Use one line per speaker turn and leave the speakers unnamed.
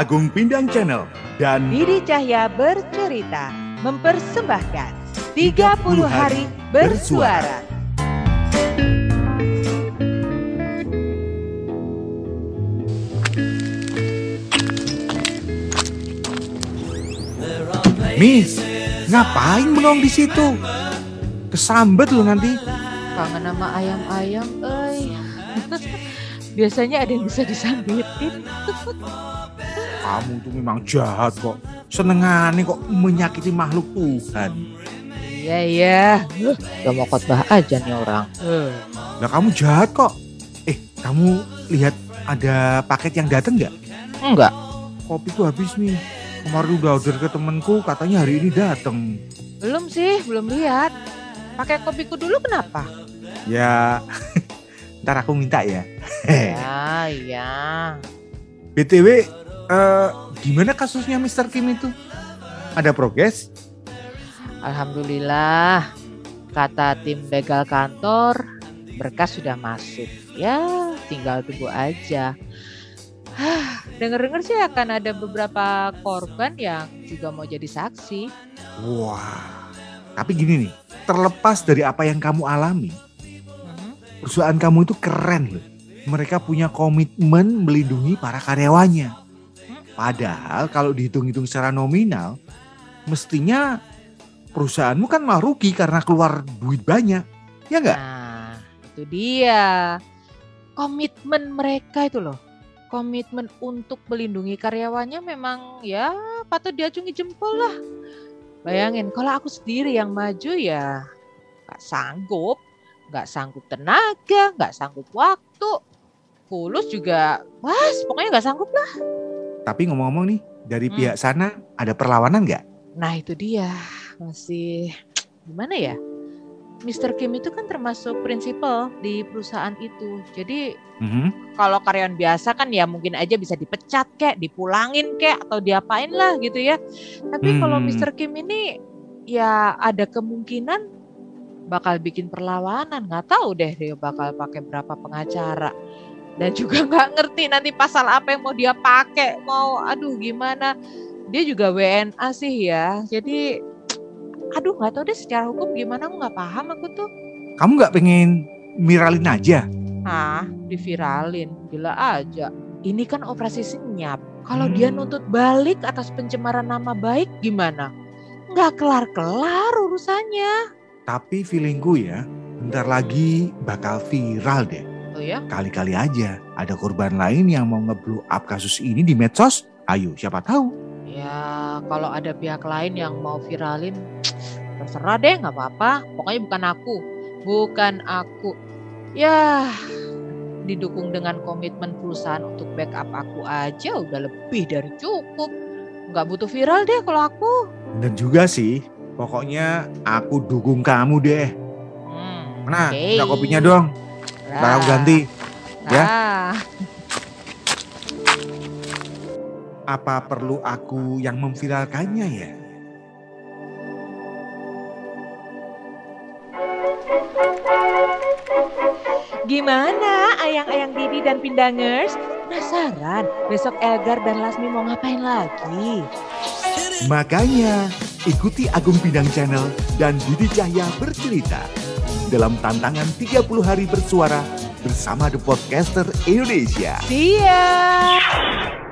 Agung Pindang Channel dan
Didi Cahya bercerita mempersembahkan 30 hari bersuara.
Miss, ngapain bengong di situ? Kesambet lu nanti.
Kangen sama ayam-ayam, euy. Biasanya ada yang bisa disambitin.
Kamu tuh memang jahat kok. Senengane kok menyakiti makhluk Tuhan.
Iya, iya. Gak mau khotbah aja nih orang.
Nah kamu jahat kok. Eh, kamu lihat ada paket yang datang nggak?
Enggak.
Kopiku habis nih. Kemarin udah order ke temenku, katanya hari ini datang.
Belum sih, belum lihat. Pakai kopiku dulu kenapa?
Ya, ntar aku minta ya.
Ya, iya.
BTW, eh, gimana kasusnya Mr. Kim itu? Ada progres?
Alhamdulillah. Kata tim begal kantor, berkas sudah masuk. Ya, tinggal tunggu aja. Dengar-dengar sih akan ada beberapa korban yang juga mau jadi saksi.
Wah, tapi gini nih, terlepas dari apa yang kamu alami,
Mhm.
perusahaan kamu itu keren loh. Mereka punya komitmen melindungi para karyawannya. Padahal kalau dihitung-hitung secara nominal, mestinya perusahaanmu kan malah rugi karena keluar duit banyak. Ya enggak?
Nah, itu dia. Komitmen mereka itu loh. Komitmen untuk melindungi karyawannya memang ya patut diacungi jempol lah. Bayangin kalau aku sendiri yang maju ya nggak sanggup. Nggak sanggup tenaga, nggak sanggup waktu. Fulus juga, wah pokoknya nggak sanggup lah.
Tapi ngomong-ngomong nih, dari
Hmm.
pihak sana ada perlawanan nggak?
Nah itu dia, masih gimana ya? Mr. Kim itu kan termasuk prinsipal di perusahaan itu. Jadi
Mhm.
kalau karyawan biasa kan ya mungkin aja bisa dipecat kek, dipulangin kek atau diapain lah gitu ya. Tapi kalau
Hmm.
Mr. Kim ini ya ada kemungkinan bakal bikin perlawanan. Nggak tahu deh dia bakal pakai berapa pengacara. Dan juga nggak ngerti nanti pasal apa yang mau dia pakai. Mau aduh gimana. Dia juga WNA sih ya. Jadi aduh nggak tahu deh secara hukum gimana aku nggak paham aku tuh.
Kamu nggak pengen miralin aja?
Ah, diviralin. Gila aja. Ini kan operasi senyap. Kalau
Hmm.
dia nuntut balik atas pencemaran nama baik gimana? Nggak kelar-kelar urusannya.
Tapi feelingku ya, bentar lagi bakal viral deh.
Oh ya?
Kali-kali aja ada korban lain yang mau nge-blow up kasus ini di medsos. Ayo, siapa tahu.
Ya, kalau ada pihak lain yang mau viralin, terserah deh, nggak apa-apa. Pokoknya bukan aku. Bukan aku. Ya, didukung dengan komitmen perusahaan untuk backup aku aja udah lebih dari cukup. Nggak butuh viral deh kalau aku.
Dan juga sih, pokoknya aku dukung kamu deh.
Hmm,
Nah, minta kopinya dong. Ntar aku ganti. ya.
Ah,
Apa perlu aku yang memviralkannya ya?
Gimana ayang-ayang Didi dan Pindangers? Penasaran besok Elgar dan Lasmi mau ngapain lagi?
Makanya, ikuti Agung Pindang Channel dan Didi Cahya bercerita dalam tantangan 30 hari bersuara bersama The Podcaster Indonesia.
Siap!